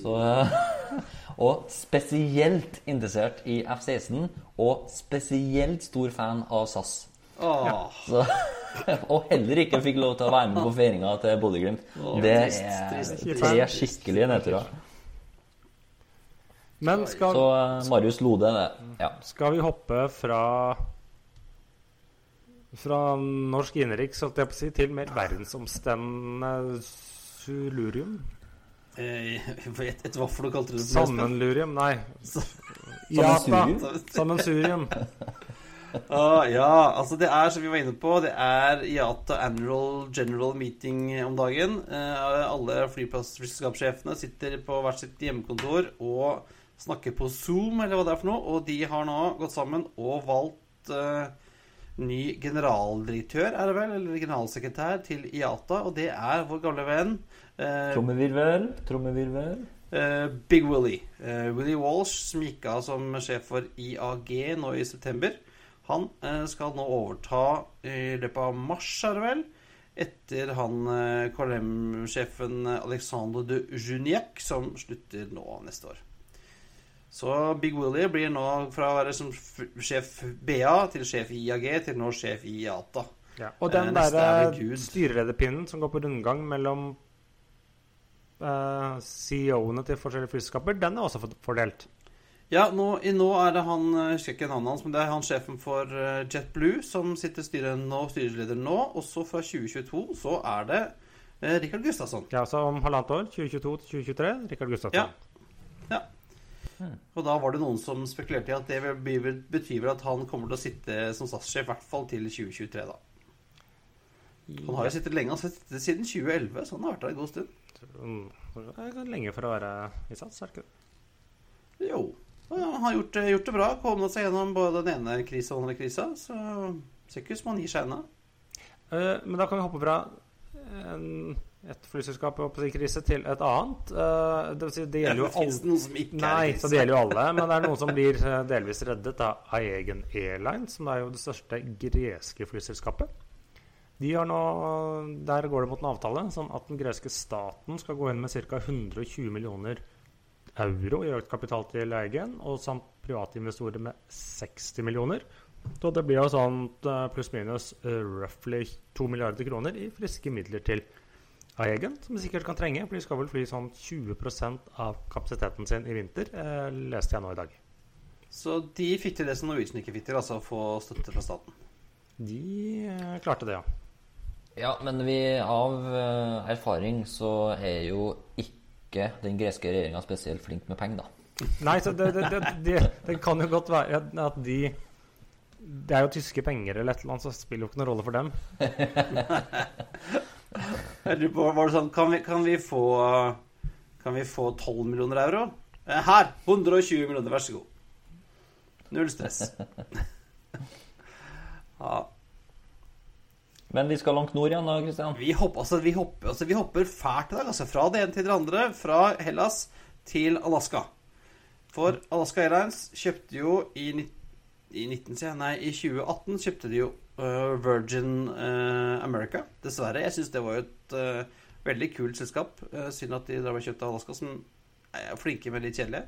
[SPEAKER 2] Så Og spesielt interessert i F-16, og spesielt stor fan av SAS.
[SPEAKER 3] Åh,
[SPEAKER 2] Så, og heller ikke fikk lov til å være med på feiringa til Bodø-Glimt. Det er
[SPEAKER 3] skikkelig
[SPEAKER 2] tre skikkelige nedturer.
[SPEAKER 1] Men skal,
[SPEAKER 2] Så eh, Marius Lode, det. Ja.
[SPEAKER 1] skal vi hoppe fra fra norsk innenriks jeg si, til mer verdensomstendende sulurium?
[SPEAKER 3] eh, et, et hva for noe kalte du det? Espen?
[SPEAKER 1] Sammenlurium? Nei.
[SPEAKER 2] Sammensurium?
[SPEAKER 1] Jata. Sammensurium.
[SPEAKER 3] Ah, ja, altså det er, som vi var inne på, det er IATA Annual General Meeting om dagen. Uh, alle flyplassselskapssjefene sitter på hvert sitt hjemmekontor og snakker på Zoom, eller hva det er for noe. Og de har nå gått sammen og valgt uh, ny generaldirektør, er det vel, eller generalsekretær til IATA. Og det er vår gamle venn eh,
[SPEAKER 2] Trommevirvel, trommevirvel.
[SPEAKER 3] Uh, Big Willy. Uh, Willy Walsh, som gikk av som sjef for IAG nå i september, han eh, skal nå overta i løpet av mars, er det vel, etter han eh, KLM-sjefen Alexandre de Juniac, som slutter nå neste år. Så Big Willy blir nå fra å være som sjef BA til sjef IAG til nå sjef i IATA.
[SPEAKER 1] Ja. Og den
[SPEAKER 3] derre er
[SPEAKER 1] styrelederpinnen som går på rundgang mellom uh, CEO-ene til forskjellige flyselskaper, den er også fordelt.
[SPEAKER 3] Ja, nå, i, nå er det han Jeg ikke navnet hans, men det er han sjefen for eh, JetBlue som sitter styret nå, styreleder nå. Og så fra 2022 så er det eh, Rikard Gustafsson.
[SPEAKER 1] Ja, så om halvannet år, 2022 til 2023, Rikard Gustafsson.
[SPEAKER 3] Ja. Ja. Og da var det noen som spekulerte i at det vil bli- vil bety vel at han kommer til å sitte som statssjef i hvert fall til 2023, da. Han har jo sittet lenge, han har sittet siden 2011, så han har vært der en god stund.
[SPEAKER 1] Mm, Det lenge for å være i sats, er det ikke det?
[SPEAKER 3] Jo. Og ja, han har gjort, det- gjort det bra. Kommet seg gjennom både den ene krisa og den andre krisa. Så ser ikke ut som han gir seg ennå.
[SPEAKER 1] Uh, men da kan vi hoppe fra en, et flyselskap i krise til et annet. Uh, det si, det gjelder jo alle Nei,
[SPEAKER 3] er
[SPEAKER 1] så det gjelder jo alle. Men det er noen som blir eh, delvis reddet av Aegen Airlines, som er jo det største greske flyselskapet. De har nå, Der går det mot en avtale sånn at den greske staten skal gå inn med ca. 120 millioner euro i økt kapital til Eigen, og samt private investorer med 60 millioner. Så det blir jo sånn eh, pluss-minus uh, roughly 2 milliarder kroner i friske midler til Eigen, som de sikkert kan trenge, for de skal vel fly sånn 20 av kapasiteten sin i vinter, eh, leste jeg nå i dag.
[SPEAKER 3] Så de fikk til det som Norwegian ikke fikk til, altså å få støtte fra staten.
[SPEAKER 1] De eh, klarte det, ja.
[SPEAKER 2] Ja, men vi, av eh, erfaring så er jo ikke den greske regjeringa spesielt flink med penger, da.
[SPEAKER 1] Nei, så det, det, det, det, det kan jo godt være at- de Det er jo tyske penger eller et eller annet, så det spiller jo ikke noen rolle for dem.
[SPEAKER 3] Var det sånn, kan vi, kan vi få Kan vi få 12 millioner euro? Eh, Her! 120 millioner, vær så god. Null stress. Ja,
[SPEAKER 2] Men vi skal langt nord igjen da, Kristian.
[SPEAKER 3] vi hopper, altså, vi hopper, altså, vi hopper fælt i dag. Altså, fra det ene til det andre. Fra Hellas til Alaska. For Alaska Airlines kjøpte jo i, i 19, sier nei, i 2018 kjøpte de jo uh, Virgin uh, America. Dessverre. Jeg syns det var jo et uh, veldig kult selskap. Synd at de da og kjøpte Alaska, som er flinke, men litt kjedelige.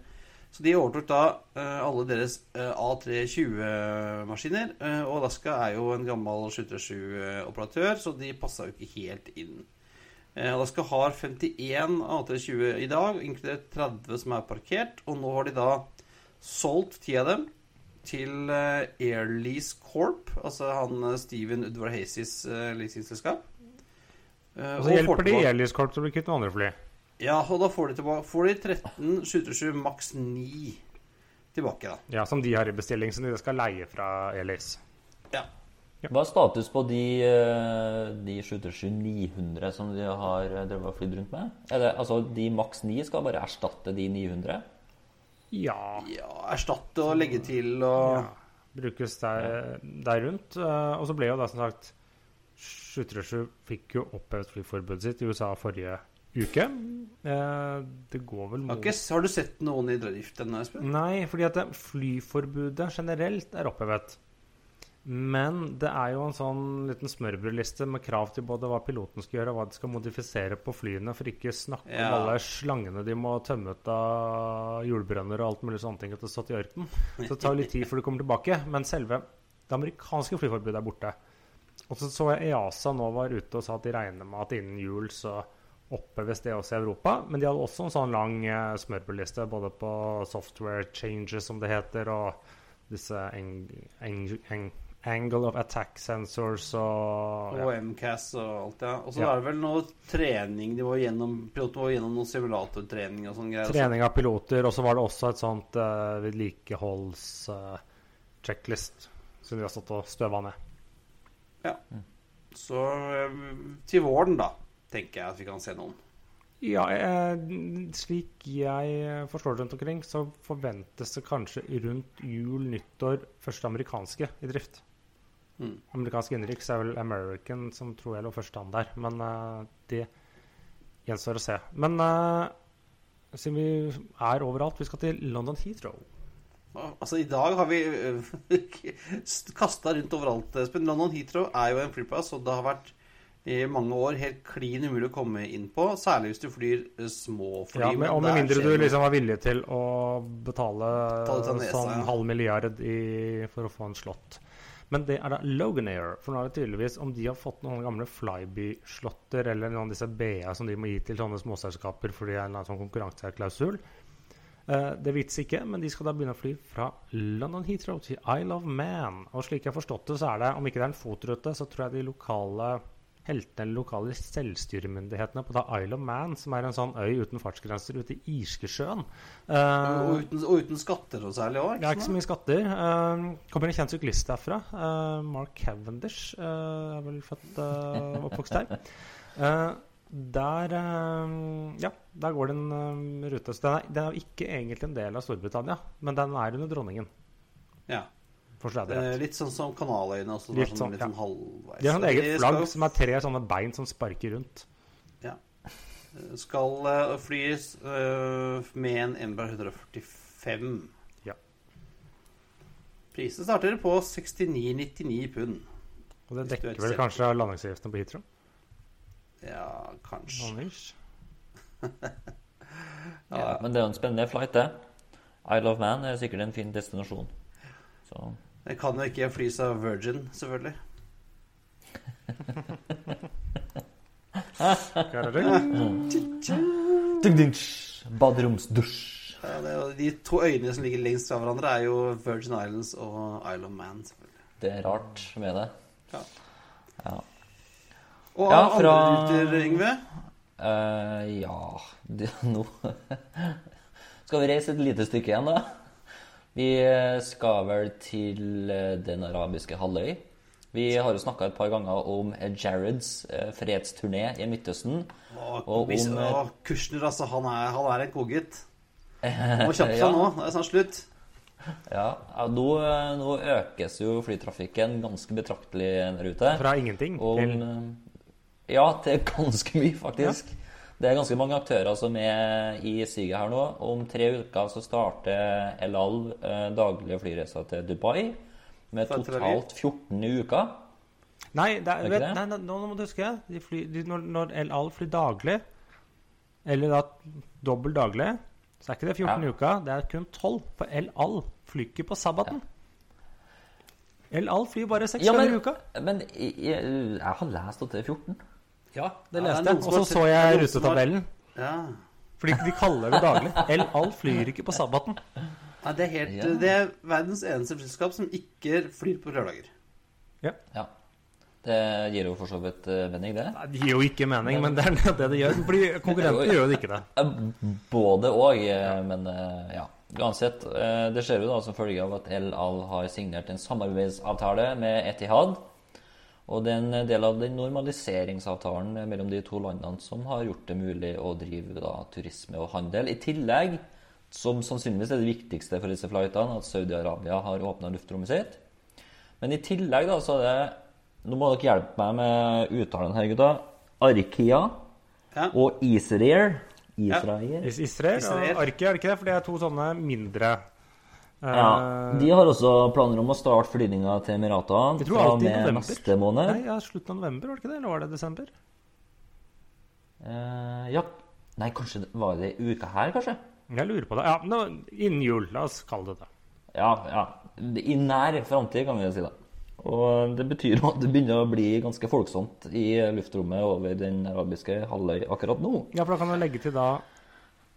[SPEAKER 3] Så de overtok da øh, alle deres øh, A320-maskiner. øh, og Alaska er jo en gammel 737-operatør, så de passa jo ikke helt inn. Eh, Alaska har 51 A320 i dag, inkludert 30 som er parkert. Og nå har de da solgt ti av dem til eh, Airlease Corp, altså han eh, Steven Udvar Hazys leasingselskap. Eh,
[SPEAKER 1] Og så hjelper de Airlease Corp til å bli kvitt noen andre fly.
[SPEAKER 3] Ja, og da får de, tilbake, får de 13 737 maks 9 tilbake, da.
[SPEAKER 1] Ja, Som de har i bestilling, som de skal leie fra Elis.
[SPEAKER 3] Ja.
[SPEAKER 2] Hva er status på de, eh, de 737-900 som de har eh, drevet og flydd rundt med? Er det, altså, De maks 9 skal bare erstatte de 900?
[SPEAKER 1] Ja.
[SPEAKER 3] ja erstatte og legge til og
[SPEAKER 1] ja. Brukes der, der rundt. Eh, og så ble jo da som sagt 737 fikk jo opphevet flyforbudet sitt i USA forrige uke. Eh, det går vel
[SPEAKER 3] har, okay, har du sett noen i drift ennå, Espen?
[SPEAKER 1] Nei, fordi at flyforbudet generelt er opphevet. Men det er jo en sånn liten smørbrødliste med krav til både hva piloten skal gjøre, og hva de skal modifisere på flyene, for ikke snakke
[SPEAKER 3] Ja.
[SPEAKER 1] om alle slangene de må tømme ut av jordbrønner og alt mulig sånne ting etter stått i ørkenen. Så det tar litt tid før de kommer tilbake. Men selve det amerikanske flyforbudet er borte. Og så så jeg EASA nå var ute og sa at de regner med at innen jul så oppheves det også i Europa. Men de hadde også en sånn lang eh, smørbrødliste både på software changes, som det heter, og disse eng, eng, eng, angle of attack sensors og
[SPEAKER 3] Og. MCAS og alt, ja. Og så
[SPEAKER 1] Ja.
[SPEAKER 3] er det vel noe trening de var gjennom Piloten var gjennom noe simulatortrening og sånn greier.
[SPEAKER 1] trening av piloter. Og så var det også et sånt uh, vedlikeholds-checklist som de har stått og støva ned.
[SPEAKER 3] Ja Så eh, til våren, da, tenker jeg at vi kan se noen.
[SPEAKER 1] Ja, eh, slik jeg forstår det rundt omkring, så forventes det kanskje rundt jul, nyttår, første amerikanske i drift.
[SPEAKER 3] Mm.
[SPEAKER 1] Amerikansk innenriks er vel American som tror jeg lå første an der. Men eh, det gjenstår å se. Men eh, siden vi er overalt, vi skal til London Heathrow.
[SPEAKER 3] Altså, i dag har vi kasta rundt overalt, Espen. London Heathrow er jo en flyplass, og det har vært i mange år helt klin umulig å komme inn på. Særlig hvis du flyr eh, små fly.
[SPEAKER 1] Ja,
[SPEAKER 3] men
[SPEAKER 1] og med mindre du liksom var villig til å betale
[SPEAKER 3] Ta nesa,
[SPEAKER 1] sånn
[SPEAKER 3] ja.
[SPEAKER 1] halv milliard i, for å få en slott. Men det er da Loganair. For nå er det tydeligvis om de har fått noen gamle Flyby-slåtter eller noen av disse BA som de må gi til sånne småselskaper fordi det er en sånn konkurranseklausul. Eh, det vits ikke, men de skal da begynne å fly fra London Heathrow til Isle of Man. Og slik jeg har forstått det, så er det, om ikke det er en fotrute, så tror jeg de lokale eller lokale selvstyremyndighetene på da Isle of Man, som er en sånn øy uten fartsgrenser ute i Irskesjøen. Uh,
[SPEAKER 3] Og uten, og uten skatter og særlig
[SPEAKER 1] òg? er ikke så mye skatter. Uh, kommer en kjent syklist derfra. Uh, Mark Cavendish er vel født uh, oppvokst der. Der Ja, der går det en rute. Så den er, den er ikke egentlig en del av Storbritannia, men den er under dronningen.
[SPEAKER 3] Ja. Eh, litt sånn som Kanaløyene også.
[SPEAKER 1] Litt sånn,
[SPEAKER 3] sånn, litt
[SPEAKER 1] ja.
[SPEAKER 3] sånn halvveis.
[SPEAKER 1] De har sånn eget flagg
[SPEAKER 3] skal-
[SPEAKER 1] som er tre sånne bein som sparker rundt.
[SPEAKER 3] skal uh, flys uh, med en Embraer 145.
[SPEAKER 1] Ja.
[SPEAKER 3] Prisen starter på 69,99 pund.
[SPEAKER 1] Og det dekker
[SPEAKER 3] er
[SPEAKER 1] vel kanskje landingsavgiften på Hitro?
[SPEAKER 3] Ja, kanskje.
[SPEAKER 2] Ja, men det er jo en spennende flight, det. Isle of Man er sikkert en fin destinasjon. Så
[SPEAKER 3] Det kan jo ikke flys av Virgin, selvfølgelig.
[SPEAKER 2] Baderomsdusj.
[SPEAKER 3] Ja, de to øyene som ligger lengst fra hverandre, er jo Virgin Islands og Isle of Man. selvfølgelig.
[SPEAKER 2] Det er rart med det.
[SPEAKER 3] Ja.
[SPEAKER 2] Ja.
[SPEAKER 3] Og
[SPEAKER 2] Ja,
[SPEAKER 3] andre
[SPEAKER 2] fra-
[SPEAKER 3] ruter, Yngve?
[SPEAKER 2] Uh, ja det, Nå skal vi reise et lite stykke igjen, da. Vi skal vel til eh, Den arabiske halvøy. Vi har jo snakka et par ganger om Jareds eh, fredsturné i Midtøsten.
[SPEAKER 3] Og,
[SPEAKER 2] Og om, eh,
[SPEAKER 3] og Kushner, altså. Han er, han er en godgutt. Må kjappe seg
[SPEAKER 2] Ja.
[SPEAKER 3] nå. Det er snart slutt.
[SPEAKER 2] Ja, ja nå, nå økes jo flytrafikken ganske betraktelig der ute.
[SPEAKER 1] Fra ingenting
[SPEAKER 2] Og,
[SPEAKER 1] til
[SPEAKER 2] ja, til ganske mye, faktisk. Det er ganske mange aktører som er i siget her nå. Om tre uker så starter El Al eh, daglige flyreiser til Dubai. Med totalt 14 uker.
[SPEAKER 1] Nei, det er, vet,
[SPEAKER 2] det?
[SPEAKER 1] nei, nei nå må du huske de fly, de, når, når El Al flyr daglig, eller da dobbelt daglig, så er ikke det 14
[SPEAKER 2] Ja.
[SPEAKER 1] uker, det er kun 12. For El Al flyr ikke på sabbaten. El Al flyr bare seks
[SPEAKER 2] Ja,
[SPEAKER 1] ganger
[SPEAKER 2] men,
[SPEAKER 1] i uka.
[SPEAKER 2] men jeg, jeg, jeg har lest at det er 14.
[SPEAKER 1] Ja, det
[SPEAKER 3] Ja,
[SPEAKER 1] leste jeg. Og så så jeg rutetabellen.
[SPEAKER 3] Ja.
[SPEAKER 1] Fordi de kaller det daglig. El Al flyr ikke på sabbaten.
[SPEAKER 3] Nei, det, er helt,
[SPEAKER 2] Ja.
[SPEAKER 3] det er verdens eneste flyselskap som ikke flyr på lørdager.
[SPEAKER 2] Ja. Det gir jo for så vidt eh, mening, det.
[SPEAKER 1] Nei, Det gir jo ikke mening, men det er det det gjør. Fordi konkurrentene gjør jo ikke det.
[SPEAKER 2] Både og, eh, men eh, ja. Uansett, det skjer jo da som følge av at El Al har signert en samarbeidsavtale med Etihad. Og det er en del av den normaliseringsavtalen mellom de to landene som har gjort det mulig å drive da, turisme og handel. I tillegg, som sannsynligvis er det viktigste for disse flightene, at Saudi-Arabia har åpna luftrommet sitt. Men i tillegg da, så er det Nå må dere hjelpe meg med uttalen her, gutta. Arkia
[SPEAKER 3] Ja.
[SPEAKER 2] og Israel. Israel.
[SPEAKER 1] Ja. Israel
[SPEAKER 3] Israel.
[SPEAKER 1] og Arki, er det ikke det? For det er to sånne mindre eh,
[SPEAKER 2] Ja, De har også planer om å starte flyvninga til Emiratene
[SPEAKER 1] tror
[SPEAKER 2] fra og med neste måned.
[SPEAKER 1] Nei, ja, slutten av november, var det ikke det? Eller var det desember?
[SPEAKER 2] Uh, ja Nei, kanskje det var det i uka her, kanskje?
[SPEAKER 1] Jeg lurer på det. Ja, nå, Innen jul, la oss kalle det det.
[SPEAKER 2] Ja, ja. I nær framtid, kan vi jo si det. Og det betyr at det begynner å bli ganske folksomt i luftrommet over den arabiske halvøy akkurat nå.
[SPEAKER 1] Ja, for da kan vi legge til da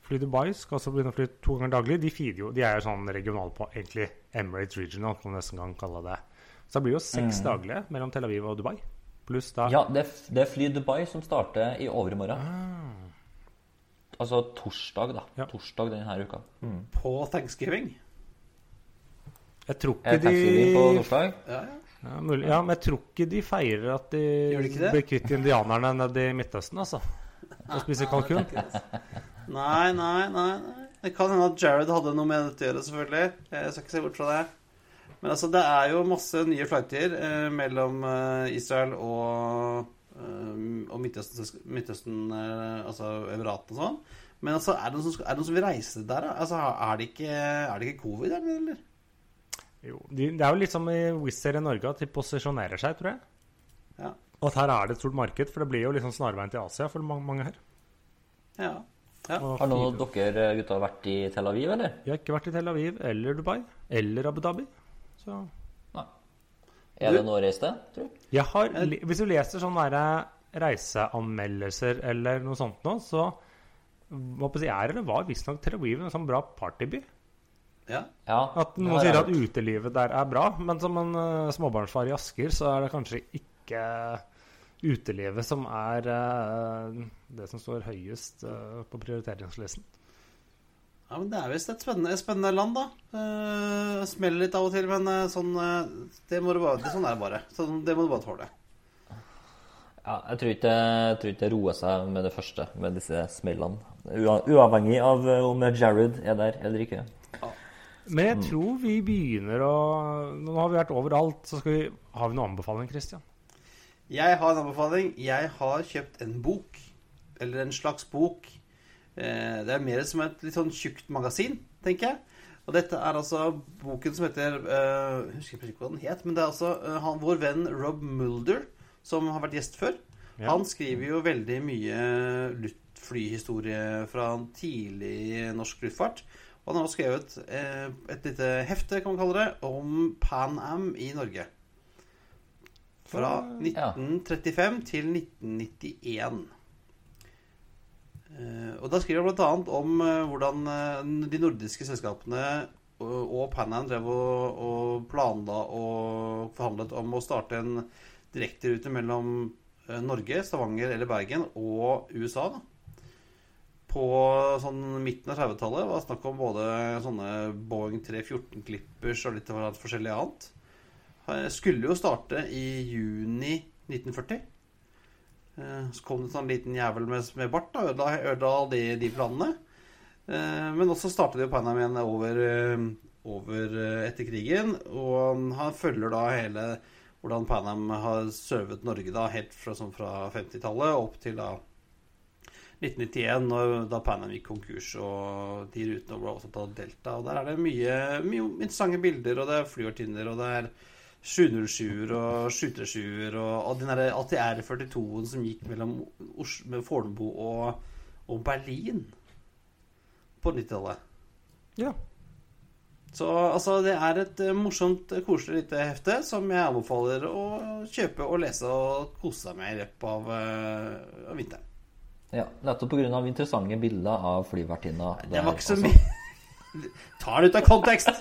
[SPEAKER 1] Fly Dubai skal også begynne å fly to ganger daglig. De feeder jo, de er jo sånn regional på egentlig Emirates Regional, kan man nesten gang kalle det. Så det blir jo seks daglige mellom Tel Aviv og Dubai. Pluss da
[SPEAKER 2] Ja, det, det er Fly Dubai som starter i overmorgen. Altså torsdag, da.
[SPEAKER 1] Ja.
[SPEAKER 2] Torsdag denne uka.
[SPEAKER 3] På thanksgiving.
[SPEAKER 1] Jeg tror ikke
[SPEAKER 2] de på torsdag?
[SPEAKER 3] Ja, ja.
[SPEAKER 1] ja, mulig, ja, men jeg tror ikke de feirer at de,
[SPEAKER 3] de
[SPEAKER 1] blir kvitt indianerne nede i Midtøsten, altså. Og spise kalkun.
[SPEAKER 3] Nei, nei, nei. nei. Det kan hende at Jared hadde noe med dette å gjøre, selvfølgelig. Jeg skal ikke se bort fra det. Men altså, det er jo masse nye flighter eh, mellom eh, Israel og, eh, og Midtøsten, Midtøsten eh, altså Emiratene og sånn. Men altså, er det noen som, er det noen som vil reise der? da? Altså, er det ikke, er det ikke covid, der, eller?
[SPEAKER 1] Jo, det er jo litt som i Wizz Air i Norge, at de posisjonerer seg, tror jeg. Og at her er det et stort marked, for det blir jo liksom snarveien til Asia for mange, mange her.
[SPEAKER 3] Ja. ja.
[SPEAKER 2] Har noen av dere gutta vært i Tel Aviv, eller?
[SPEAKER 1] Jeg har ikke vært i Tel Aviv eller Dubai eller Abu Dhabi. Så
[SPEAKER 2] Er det noe å reise til, tror du?
[SPEAKER 1] jeg har, Hvis du leser sånne reiseanmeldelser eller noe sånt nå, så hva på å si, er eller var visstnok Tel Aviv en sånn bra partyby.
[SPEAKER 3] ja.
[SPEAKER 2] Ja.
[SPEAKER 1] At Noen sier at utelivet der er bra, men som en uh, småbarnsfar i Asker, så er det kanskje ikke utelivet som er eh, det som står høyest eh, på prioriteringslisten.
[SPEAKER 3] Ja, men Det er visst et spennende, et spennende land, da. Uh, smeller litt av og til, men sånn, det må du bare, det, sånn er det bare. Sånn, det må du bare tåle.
[SPEAKER 2] Ja, jeg tror ikke, jeg tror ikke det roer seg med det første, med disse smellene. Uavhengig av om Jared er der eller ikke.
[SPEAKER 1] Men jeg tror vi begynner å Nå har vi vært overalt, så skal vi Har vi noen anbefaling, Christian?
[SPEAKER 3] Jeg har en anbefaling. Jeg har kjøpt en bok. Eller en slags bok. Eh, det er mer som et litt sånn tjukt magasin, tenker jeg. Og dette er altså boken som heter eh, Jeg husker ikke hva den het, men det er altså eh, han, vår venn Rob Mulder, som har vært gjest før.
[SPEAKER 1] Ja.
[SPEAKER 3] Han skriver jo veldig mye luftflyhistorie fra tidlig norsk luftfart. Og han har også skrevet et lite hefte, kan man kalle det, om Pan Am i Norge. Fra
[SPEAKER 2] Ja.
[SPEAKER 3] 1935 til 1991. Eh, og da skriver han bl.a. om eh, hvordan eh, de nordiske selskapene og, Pan Am drev og, og planla og forhandlet om å starte en direkterute mellom Norge, Stavanger eller Bergen og USA. da på sånn midten av 30-tallet var det snakk om både sånne Boeing 314 Clippers og litt forskjellig annet. Jeg skulle jo starte i juni 1940. Eh, Så kom det en sånn liten jævel med, med bart og ødela, de, de planene. Eh, Men også startet jo Panam igjen over, eh, over eh, etter krigen. Og han følger da hele hvordan Panam har servet Norge da helt fra, sånn fra 50-tallet opp til da 1991, når, da Panam gikk konkurs, og de rutene ble overtatt av Delta. Og Der er det mye, mye interessante bilder, og det er flyvertinner, og det er 707-er og 737-er, og, og den derre ATR-42-en som gikk mellom Os Fornebu og, og Berlin på 90-tallet.
[SPEAKER 1] Ja.
[SPEAKER 3] Så altså, det er et eh, morsomt, eh, koselig lite hefte som jeg anbefaler å kjøpe og lese og kose seg med i løpet av, eh, av vinteren.
[SPEAKER 2] Ja, Nettopp pga. interessante bilder av flyvertinna.
[SPEAKER 3] Det var ikke så mye Ta det ut av kontekst!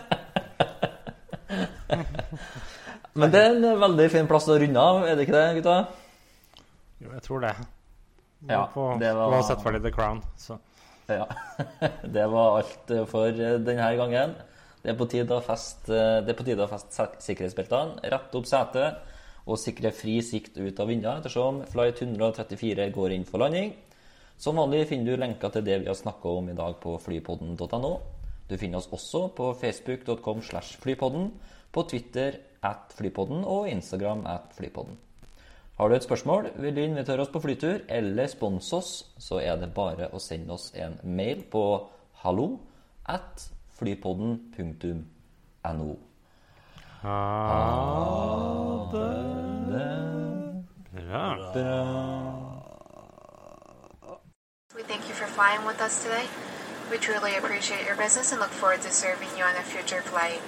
[SPEAKER 2] Men det er en veldig fin plass å runde av, er det ikke det, gutta?
[SPEAKER 1] Jo, jeg tror det.
[SPEAKER 2] Ja,
[SPEAKER 1] på,
[SPEAKER 2] det var-
[SPEAKER 1] har sett ferdig The Crown, så
[SPEAKER 2] Ja. Det var alt for denne gangen. Det er på tide å feste, sek- sikkerhetsbeltene, rette opp setet og sikre fri sikt ut av vinduet ettersom flight 134 går inn for landing. Som vanlig finner du lenker til det vi har snakka om i dag på flypodden.no. Du finner oss også på facebook.com slash flypodden, på Twitter at flypodden og Instagram at flypodden. Har du et spørsmål, vil du invitere oss på flytur eller sponse oss, så er det bare å sende oss en mail på hallo at flypodden.no.
[SPEAKER 1] Ha det bra.
[SPEAKER 4] We thank you for flying with us today. We truly appreciate your business and look forward to serving you on a future flight.